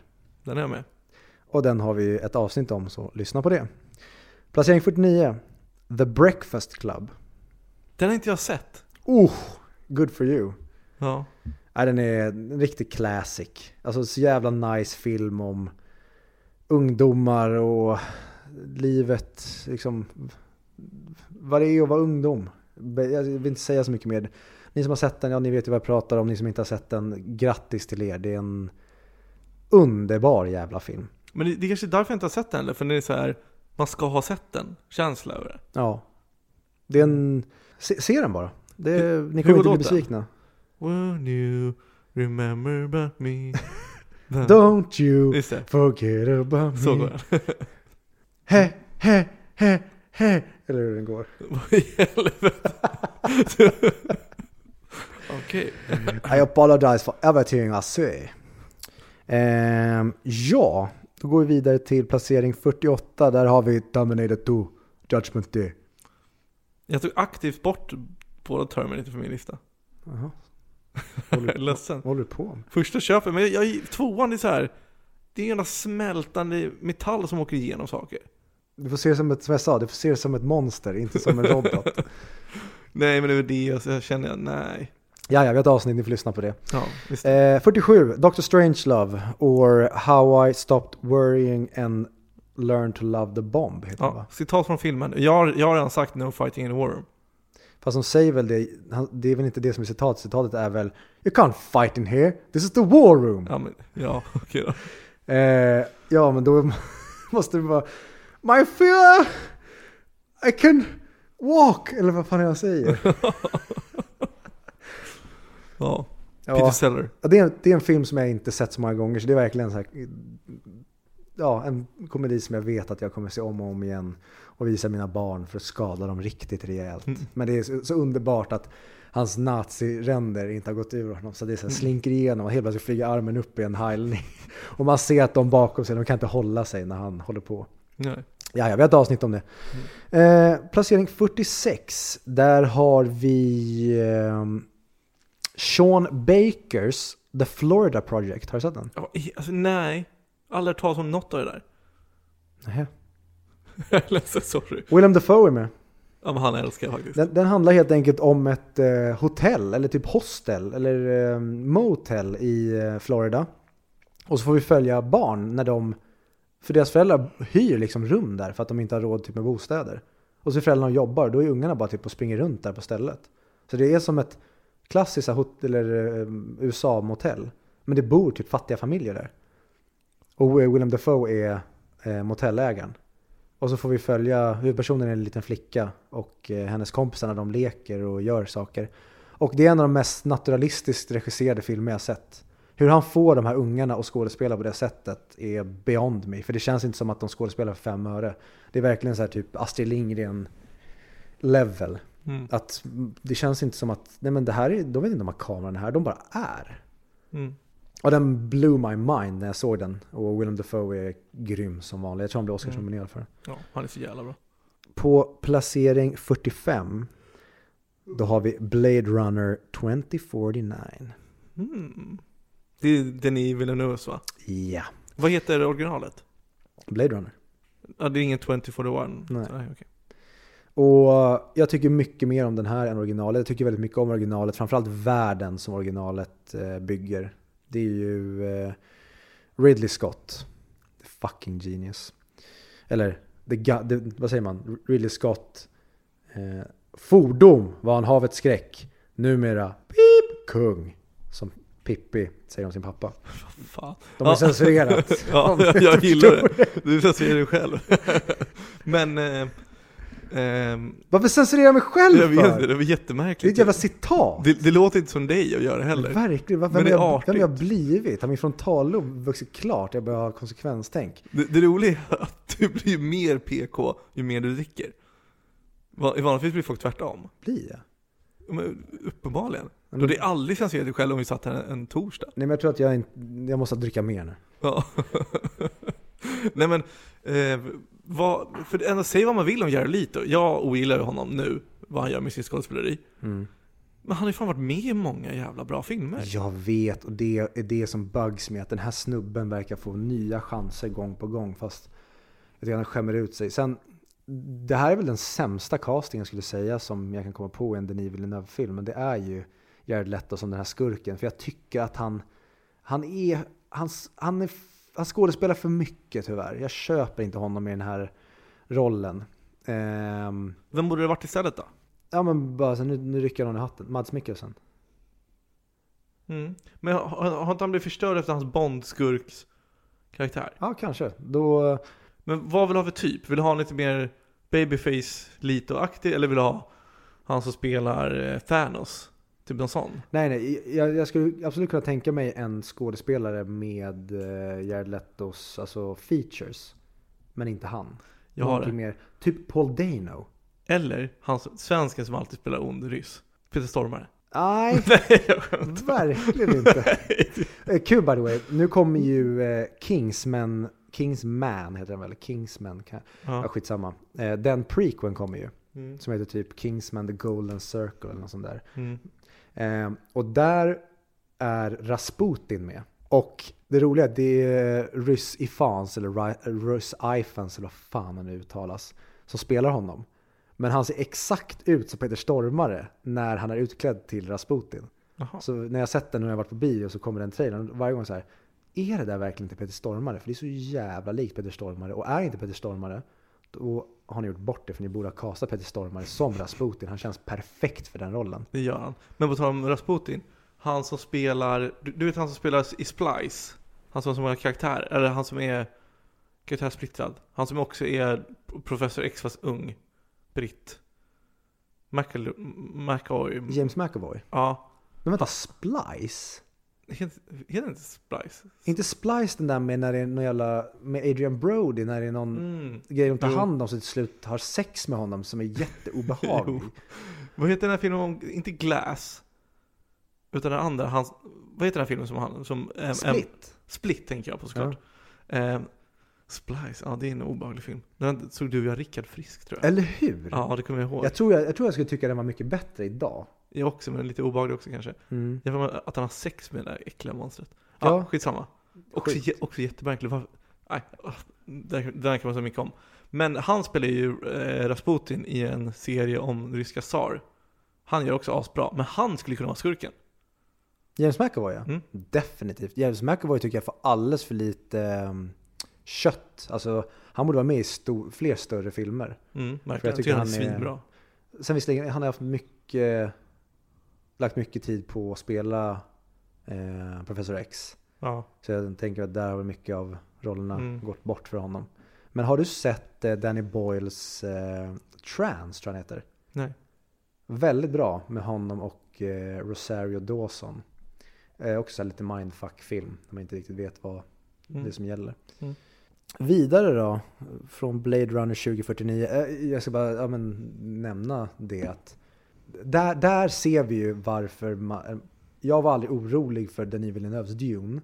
Den är jag med. Och den har vi ett avsnitt om, så lyssna på det. Placering 49, The Breakfast Club. Den har inte jag sett. Oh, good for you. Ja. Nej, den är en riktig classic. Alltså så jävla nice film om ungdomar och livet, liksom vad det är att vara ungdom. Jag vill inte säga så mycket mer. Ni som har sett den, ja ni vet ju vad jag pratar om. Ni som inte har sett den, grattis till er. Det är en underbar jävla film. Men det, det är kanske är därför jag inte har sett den heller. För det är så här, man ska ha sett den. Känsla över det. Ja. Det är en... Se, se den bara. Det, Hur- ni kommer inte bli besvikna. When you remember about me. Den. Don't you forget about me. Så går den. He, he, he, he. Eller hur den går. Vad i helvete? Okej. I apologize for everything I say. Ehm, ja, då går vi vidare till placering 48. Där har vi Terminator 2, Judgment Day. Jag tog aktivt bort båda Terminator från min lista. Jaha. Håller, är ledsen. håller på med? Första köpet, men jag, jag, tvåan är så här. Det är en jävla smältande metall som åker igenom saker. Du får se det som ett, som jag sa, du får se det som ett monster, inte som en robot. Nej men det är väl det, och så jag känner jag, nej. ja, ja, vi har ett avsnitt, ni får lyssna på det. Ja. Eh, 47, Dr. Strangelove, or How I Stopped Worrying and Learned to Love the Bomb, heter den va? ja, citat från filmen. Jag, har- jag har redan sagt No fighting in the war room. Fast de säger väl det, det är väl inte det som är citatet, citatet är väl You can't fight in here, this is the war room. Ja, men, ja okej då. Eh, ja, men då måste det vara My fear, I can walk, eller vad fan är han säger. Ja, Peter Seller. Ja, det, är, det är en film som jag inte sett så många gånger, så det är verkligen så här, ja, en komedi som jag vet att jag kommer se om och om igen och visa mina barn för att skada dem riktigt rejält. Mm. Men det är så, underbart att hans naziränder inte har gått ur honom. Så det så här, slinker igenom och helt plötsligt flyger armen upp i en heilning. Och man ser att de bakom sig, de kan inte hålla sig när han håller på. Nej. Ja, ja, vi har ett avsnitt om det. Eh, placering 46, där har vi eh, Sean Bakers The Florida Project. Har du sett den? I- alltså, nej. Aldrig hört talas om något av det där. Nej. Jag är ledsen, sorry. Willem Dafoe är med. Ja, men han älskar jag faktiskt. Den, den handlar helt enkelt om ett eh, hotell, eller typ hostel, eller eh, motel i eh, Florida. Och så får vi följa barn när de, för deras föräldrar hyr liksom rum där för att de inte har råd typ med bostäder. Och så är föräldrarna och jobbar, då är ungarna bara typ och springer runt där på stället. Så det är som ett klassiskt så här hot- eller eh, USA-motell. Men det bor typ fattiga familjer där. Och eh, Willem Dafoe är eh, motellägaren. Och så får vi följa huvudpersonen är en liten flicka och eh, hennes kompisar när de leker och gör saker. Och det är en av de mest naturalistiskt regisserade filmer jag sett. Hur han får de här ungarna att skådespela på det sättet är beyond me. För det känns inte som att de skådespelar för fem öre. Det är verkligen så här typ Astrid Lindgren level. Mm. Att mm, det känns inte som att, nej men det här är, de vet inte om att kameran är här, de bara är. Mm. Och den blew my mind när jag såg den. Och Willem Dafoe är grym som vanligt. Jag tror han blev Oscarsnominerad för den. Ja, han är så jävla bra. På placering 45 då har vi Blade Runner 2049. Mm. Det är den i Villeneuve va? Ja, Vad heter originalet? Blade Runner. Ja, det är ingen 2041? Nej. Nej okej. Och jag tycker mycket mer om den här än originalet. Jag tycker väldigt mycket om originalet. Framförallt världen som originalet eh, bygger. Det är ju eh, Ridley Scott. The fucking genius. Eller, the, the, vad säger man? Ridley Scott. Eh, fordom var han havets skräck. Numera, pip, kung. Som Pippi säger om sin pappa. Fan. De har Ja. censurerat. Ja, jag, jag gillar det. Du censurerar dig själv. Men, eh, ehm, Varför censurerar jag mig själv jag vet inte, för? det var Det är jättemärkligt. ett jävla citat. Det, det låter inte som dig att göra heller. Verkligen, vem, Men det är jag, vem jag blivit? Har min frontallob vuxit klart? Jag börjar ha konsekvenstänk. Det, det roliga är att du blir mer PK ju mer du dricker. I vanligtvis blir folk tvärtom. Blir jag? Ja, Men, uppenbarligen. Men- Du hade aldrig censurerat dig själv om vi satt här en, en torsdag. Nej men jag tror att jag, inte, jag måste dricka mer nu. Ja. Nej men, eh, vad, för ändå, säg vad man vill om Jared Leto. Jag ogillar honom nu, vad han gör med sitt skådespeleri. Mm. Men han har ju fan varit med i många jävla bra filmer. Jag vet och det är det som bugs med att den här snubben verkar få nya chanser gång på gång fast jag han skämmer ut sig. Sen, det här är väl den sämsta castingen skulle jag säga som jag kan komma på i en Denis Villeneuve-film. Men det är ju Jared Leto som den här skurken. För jag tycker att han, han är, han, han är, han skådespelar för mycket tyvärr. Jag köper inte honom i den här rollen. Ehm, Vem borde det varit istället då? ja men bara så, nu, nu rycker någon i hatten. Mads Mikkelsen. Mm. Men har, har inte han blivit förstörd efter hans Bond-skurks karaktär? Ja kanske. Då, Men vad vill du ha för typ? Vill du ha en lite mer babyface Lito-aktig eller vill du ha han som spelar eh, Thanos? Typ någon sån? Nej, nej. Jag, jag skulle absolut kunna tänka mig en skådespelare med uh, Jared Letos alltså features. Men inte han. Jag har Någonting det. mer. Typ Paul Dano. Eller han svensken som alltid spelar ond ryss. Peter Stormare. Nej, verkligen inte. Eh, Kul by the way. Nu kommer ju uh, Kingsman, Kingsman heter den väl? Kingsman. Kan, ja, Ja. skitsamma. Eh, den prequeln kommer ju. Mm. Som heter typ Kingsman the Golden Circle eller något sånt där. Mm. Eh, och där är Rasputin med. Och det roliga är att det är Rys Ifans, eller Ry- Rys Ifans, eller vad fan han nu uttalas, som spelar honom. Men han ser exakt ut som Peter Stormare när han är utklädd till Rasputin. Jaha. Så när jag sett den när jag varit på bio så kommer den trailern varje gång så här. Är det där verkligen inte Peter Stormare? För det är så jävla likt Peter Stormare. Och är inte Peter Stormare, då har ni gjort bort det. För ni borde ha castat Peter Stormare som Rasputin. Han känns perfekt för den rollen. Det gör han. Men på tal om Rasputin. Han som spelar, du, vet han som spelar i Splice? Han som har karaktär, eller han som är karaktärsplittrad. Han som också är Professor X fast ung. Britt. McAl- McAvoy. James McAvoy. Ja. Men vänta, Splice? Heter det inte Splice? Inte Splice den där med när det är någon jävla, med Adrian Brody när det är någon Mm. grej de tar Jo. hand om så till slut har sex med honom som är jätteobehaglig. Jo. Vad heter den här filmen om, inte Glass? Utan den andra, han, vad heter den här filmen som han, som... em, em, Split. Split tänker jag på såklart. Em, Splice, ja det är en obehaglig film. Den såg du och jag Rickard Frisk tror jag. Eller hur? Ja, det kommer jag ihåg. Jag, tror jag, jag tror jag skulle tycka den var mycket bättre idag. Jag också, men lite obehaglig också kanske. Mm. Jag får att han har sex med det där äckliga monstret. Ja, Ja. skitsamma. Också, Skit. också jättemärkligt. Nej, den här kan man så mycket om. Men han spelar ju eh, Rasputin i en serie om ryska tsar. Han gör också asbra, men han skulle kunna vara skurken. James McAvoy ja. Mm. Definitivt. James McAvoy tycker jag får alldeles för lite ehm, kött. Alltså, han borde vara med i sto- fler större filmer. Mm, jag verkligen. Jag tycker tycker han är han är- svinbra. Sen visserligen, han har haft mycket, lagt mycket tid på att spela eh, Professor X. Ja. Så jag tänker att där har mycket av rollerna Mm. gått bort för honom. Men har du sett eh, Danny Boyles eh, Trans, tror jag han heter? Nej. Väldigt bra med honom och eh, Rosario Dawson. Eh, också lite mindfuck-film, där man inte riktigt vet vad Mm. det som gäller. Mm. Vidare då, från Blade Runner 2049. Eh, Jag ska bara ja, men, nämna det att där, där ser vi ju varför man, jag var aldrig orolig för Denis Villeneuves Dune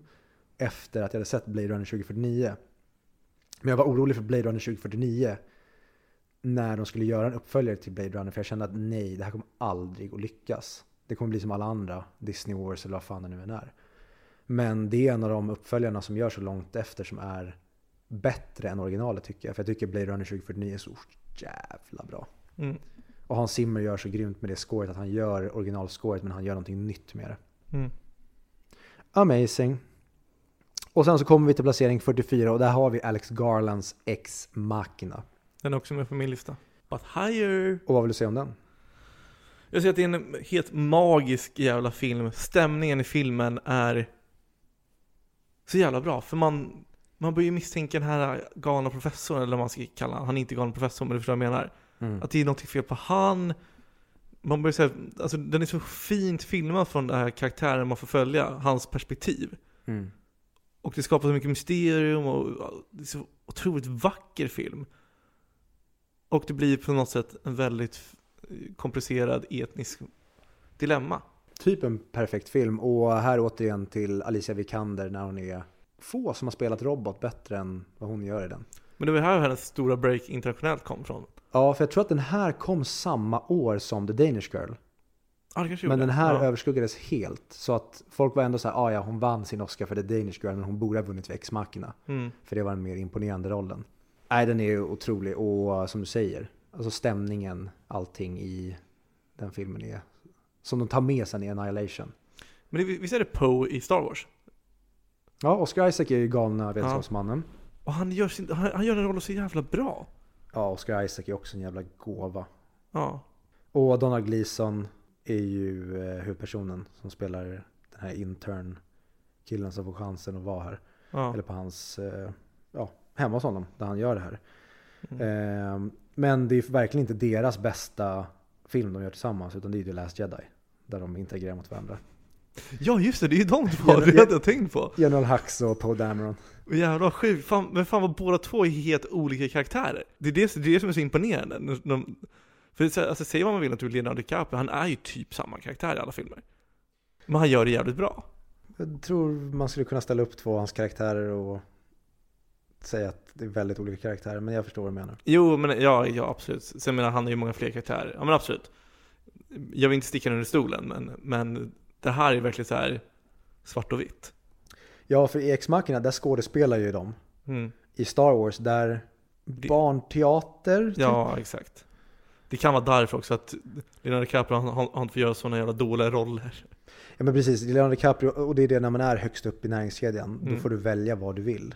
efter att jag hade sett Blade Runner 2049. Men jag var orolig för Blade Runner 2049 när de skulle göra en uppföljare till Blade Runner för jag kände att nej, det här kommer aldrig att lyckas. Det kommer bli som alla andra Disney Wars eller vad fan det nu än är. Men det är en av de uppföljarna som gör så långt efter som är bättre än originalet tycker jag. För jag tycker Blade Runner 2049 är så jävla bra. Mm. Och Hans Zimmer gör så grymt med det scoret att han gör originalscoret men han gör någonting nytt med det. Mm. Amazing. Och sen så kommer vi till placering 44 och där har vi Alex Garlands Ex Machina. Den är också med på min lista. But higher. Och vad vill du säga om den? Jag ser att det är en helt magisk jävla film. Stämningen i filmen är så jävla bra. För man, man börjar ju misstänka den här galna professorn, eller vad man ska kalla honom. Han är inte galen professor, men du förstår vad jag menar. Mm. Att det är något fel på han. Man börjar säga, alltså den är så fint filmad från den här karaktären man får följa, hans perspektiv. Mm. Och det skapar så mycket mysterium och det är så otroligt vacker film. Och det blir på något sätt en väldigt komplicerad etnisk dilemma. Typ en perfekt film. Och här återigen till Alicia Vikander när hon är få som har spelat robot bättre än vad hon gör i den. Men det var här hennes stora break internationellt kom från. Ja, för jag tror att den här kom samma år som The Danish Girl. Ja, Men den här ja. överskuggades helt. Så att folk var ändå så här, ah, ja hon vann sin Oscar för The Danish Girl men hon borde ha vunnit för Ex Machina. Mm. För det var den mer imponerande rollen. Nej, den är ju otrolig och som du säger, alltså stämningen, allting i den filmen är som de tar med sen i Annihilation. Men det, visst är det Poe i Star Wars? Ja, Oscar Isaac är ju galna vetenskapsmannen. Och han gör, sin, han, han gör den rollen så jävla bra. Ja, Oscar Isaac är också en jävla gåva. Ja. Och Donald Gleeson är ju eh, huvudpersonen som spelar den här intern killen som får chansen att vara här. ja. Eller på hans, eh, ja, hemma hos honom där han gör det här. Mm. Eh, men det är verkligen inte deras bästa film de gör tillsammans utan det är ju The Last Jedi. Där de interagerar mot varandra. Ja, just det, det är ju de två. Ja, det hade jag tänkt på. General Hux och Poe Dameron. Jävlar sjukt. Fan, men fan vad båda två är helt olika karaktärer. Det är det, det, är det som är så imponerande. De, för det, alltså, säg vad man vill om Leonardo DiCaprio, han är ju typ samma karaktär i alla filmer. Men han gör det jävligt bra. Jag tror man skulle kunna ställa upp två av hans karaktärer och säga att det är väldigt olika karaktärer. Men jag förstår vad du menar. Jo, men ja, ja absolut. Sen menar han har ju många fler karaktärer. Ja men absolut. Jag vill inte sticka under stolen, men, men det här är verkligen så här svart och vitt. Ja, för i Ex Machina där skådespelar ju de. Mm. I Star Wars där barnteater. typ. Ja, exakt. Det kan vara därför också att Leonardo DiCaprio, han, han, han får göra sådana jävla dåliga roller. Ja men precis, Leonardo DiCaprio, och det är det när man är högst upp i näringskedjan. Då Mm. får du välja vad du vill.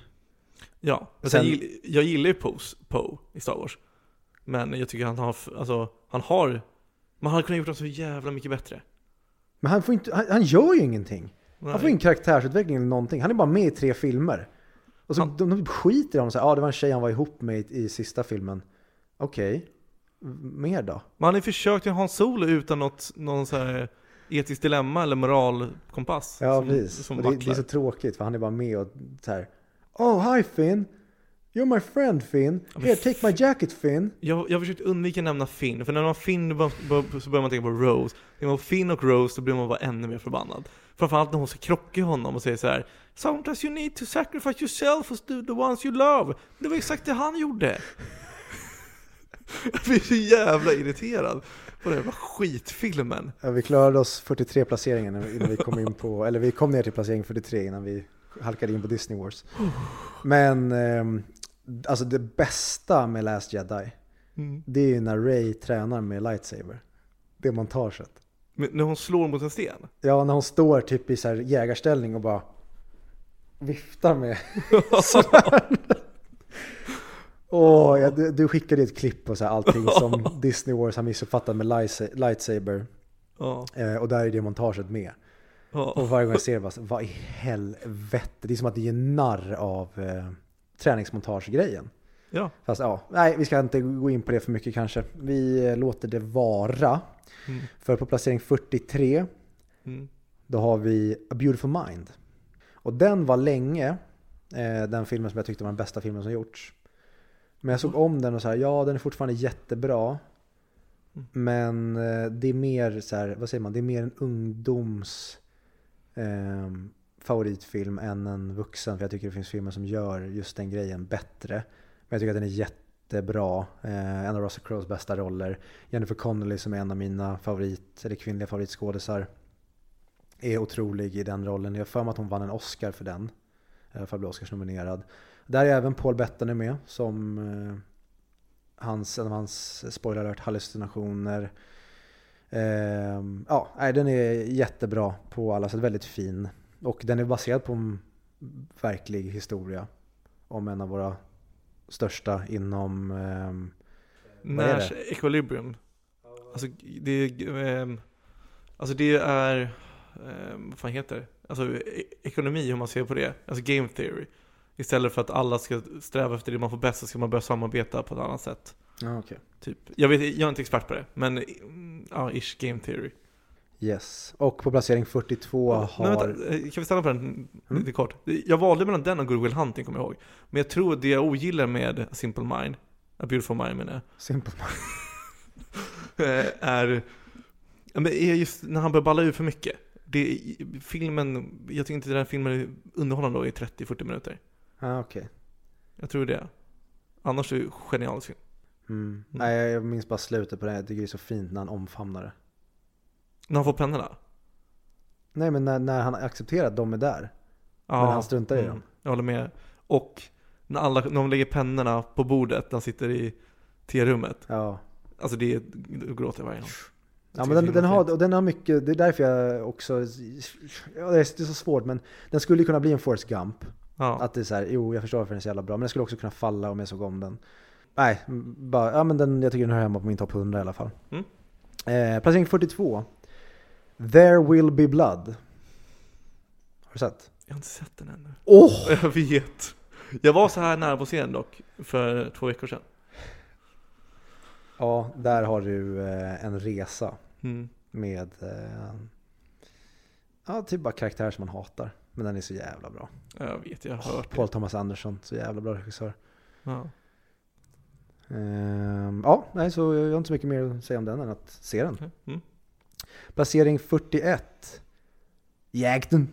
Ja, men Sen- sen, jag, gill- jag gillar ju Poes, Poe i Star Wars. Men jag tycker han har, alltså, han har, man hade kunnat gjort honom så jävla mycket bättre. Men han, får inte, han, han gör ju ingenting. Han får Nej. ingen karaktärsutveckling eller någonting. Han är bara med i tre filmer. Och så Han- de, de skiter i honom ja ah, det var en tjej han var ihop med i, i sista filmen. Okej, V- mer då? Man har ju försökt att ha en solo utan något, någon så här etiskt dilemma eller moralkompass. Ja, som, precis. Som det, det är så tråkigt för han är bara med och så här. Oh, hi Finn! You're my friend Finn! Here, take my jacket Finn! Jag, jag har försökt undvika att nämna Finn, för när man Finn bör- bör- så börjar man tänka på Rose. Tänker man Finn och Rose, då blir man bara ännu mer förbannad. Framförallt när hon ska krocka honom och säger så här. Sometimes you need to sacrifice yourself for the, ones you love. Det var exakt det han gjorde. Jag blir så jävla irriterad på den jävla skitfilmen. Ja, vi klarade oss 43 placeringar innan vi- innan vi kom in på, eller vi kom ner till placering 43 innan vi halkade in på Disney Wars. Men ehm, alltså det bästa med Last Jedi, Mm. det är ju när Ray tränar med lightsaber. Det montaget. Men när hon slår mot en sten. Ja, när hon står typ i så här jägarställning och bara viftar med Åh, ja, du, du skickade ett klipp på så här allting som Disney Wars har missuppfattat med lightsa- lightsaber. Ja, Eh, och där är det montaget med. ja. Och varje gång jag ser det bara så, vad i helvete? Det är som att det är narr av eh, träningsmontagegrejen. ja. Fast ja, nej vi ska inte gå in på det för mycket kanske. Vi eh, låter det vara. Mm. För på placering 43 Mm. då har vi A Beautiful Mind. Och den var länge eh, den filmen som jag tyckte var den bästa filmen som gjorts. Men jag såg om den och så här, ja den är fortfarande jättebra. Mm. Men eh, det är mer så här, vad säger man, det är mer en ungdoms eh, favoritfilm än en vuxen. För jag tycker det finns filmer som gör just den grejen bättre. Men jag tycker att den är jättebra. Eh, en av Russell Crowes bästa roller. Jennifer Connelly som är en av mina favorit, eller kvinnliga favoritskådisar. Är otrolig i den rollen. Jag har för mig att hon vann en Oscar för den. I alla fall blev Oscars-nominerad. Där är även Paul Bettany med som eh, hans, en av hans, spoiler alert, hallucinationer. Eh, ja, den är jättebra på alla sätt, väldigt fin. Och den är baserad på en verklig historia om en av våra största inom är Nash Equilibrium. Alltså det är, ehm, alltså det är, ehm, vad fan heter det? Alltså e- ekonomi, hur man ser på det. Alltså game theory. Istället för att alla ska sträva efter det man får bäst så ska man börja samarbeta på ett annat sätt. Ja, okej. Typ. Jag, vet, jag är inte expert på det, men ja, ish game theory. Yes. Och på placering 42 Men har... vänta, eh, kan vi stanna på den Mm. lite kort? Jag valde mellan den och Good Will Hunting kommer jag ihåg. Men jag tror det jag ogillar med A Simple Mind, A Beautiful Mind menar jag, Simple Eh, är, är just när han börjar balla ur för mycket. Det, filmen, jag tycker inte den här filmen är underhållande i 30-40 minuter. Ja, okej. Jag tror det. Annars är det en genialisk film. Mm. Nej, jag minns bara slutet på det. Jag tycker det är så fint när han omfamnar det. När han får pennorna. Nej, men när, när han accepterar att de är där. Ja, Men han struntar i dem. Jag håller med. Och när, alla, när de lägger pennorna på bordet när han sitter i T-rummet. Ja. Alltså det är, då gråter jag varje gång. Ja, men den, den, har, och den har mycket, det är därför jag också, ja, det är så svårt men den skulle kunna bli en Forrest Gump. Ja. Att det är så här, jo jag förstår varför den är så jävla bra, men den skulle också kunna falla om jag såg om den. Nej, bara, ja men den, jag tycker den hör hemma på min topp 100 i alla fall. Mm. Eh, placering 42. There will be blood. Har du sett? Jag har inte sett den ännu. Åh! Jag vet. Jag var så här nära på scenen dock, för två veckor sedan. Ja, där har du eh, en resa Mm. med, eh, ja typ bara karaktärer som man hatar. Men den är så jävla bra. Jag vet, jag har hört det. Paul Thomas Anderson, så jävla bra regissör. Ja. Ehm, ja, nej, så jag har inte så mycket mer att säga om den än att se den. Mm. Placering 41. Jakten.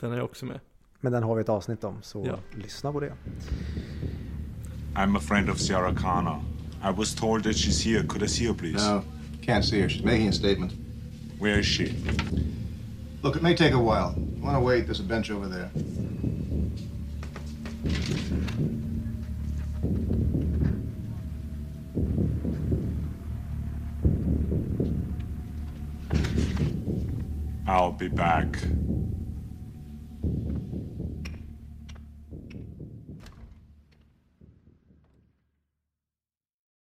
Den är jag också med. Men den har vi ett avsnitt om, så Ja. lyssna på det. I'm a friend of Sarah Connor. I was told that she's here. Could I see her, please? No, can't see her. She's making a statement. Where is she? Look, it may take a while. You want to wait? There's a bench over there. I'll be back.